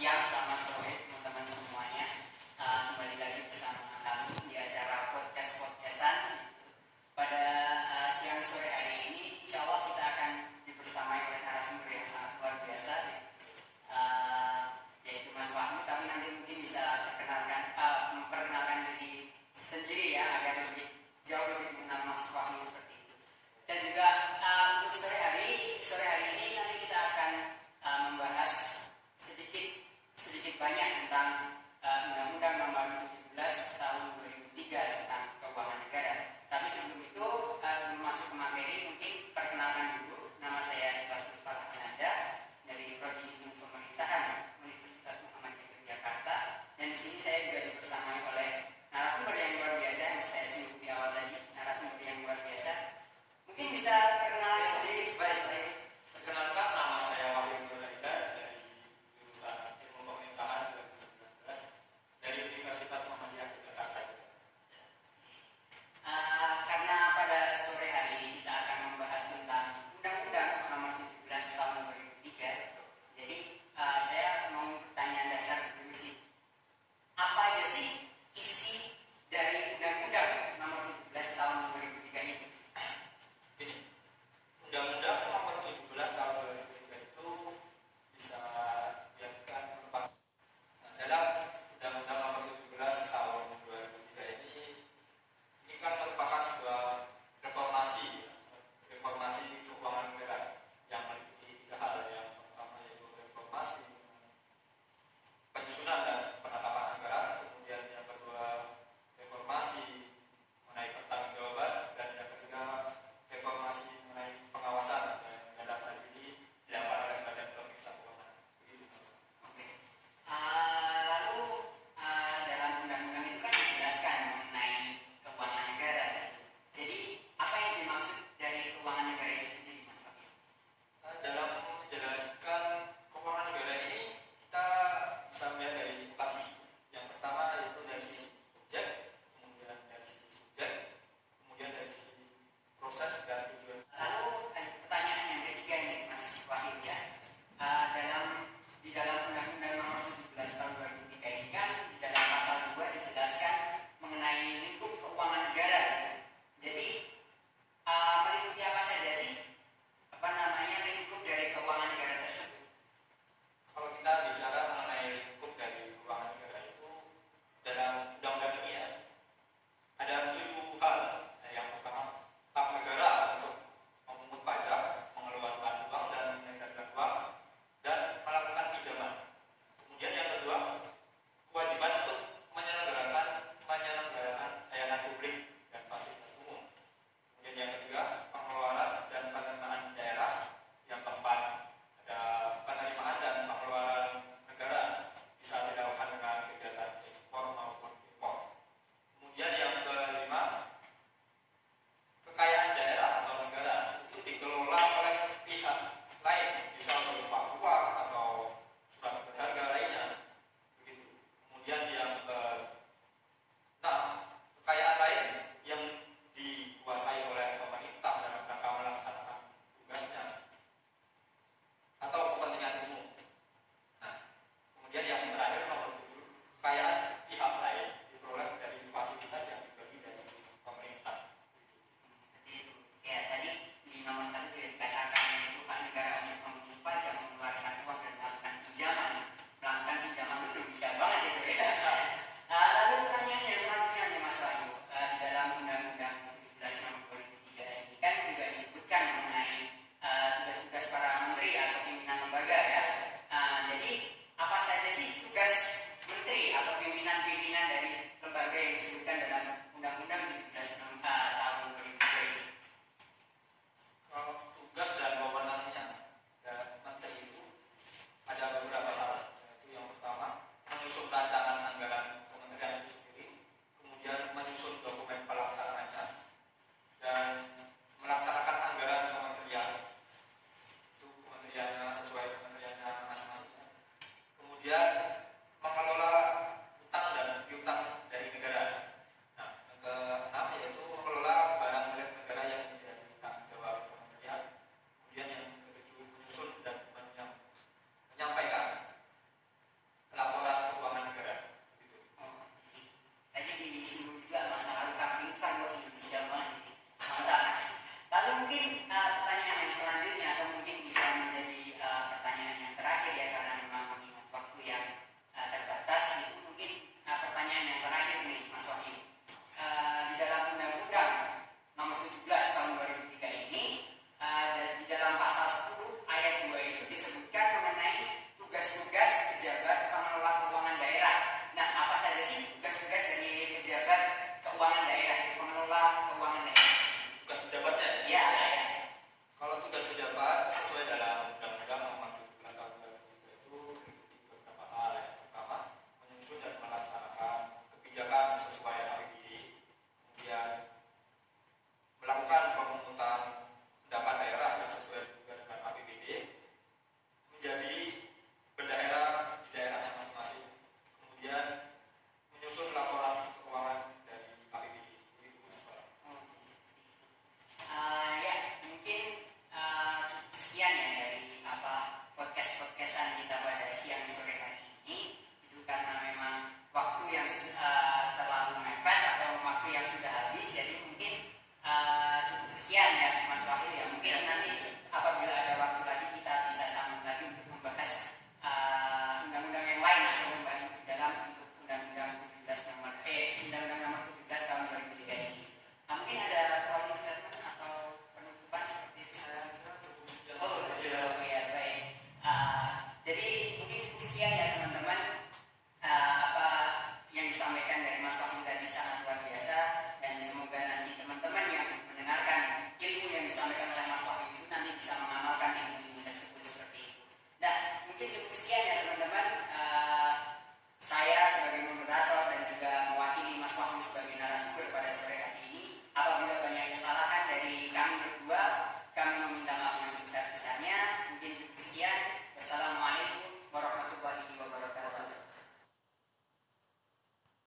siang, selamat sore teman-teman semuanya. Uh, kembali lagi bersama kami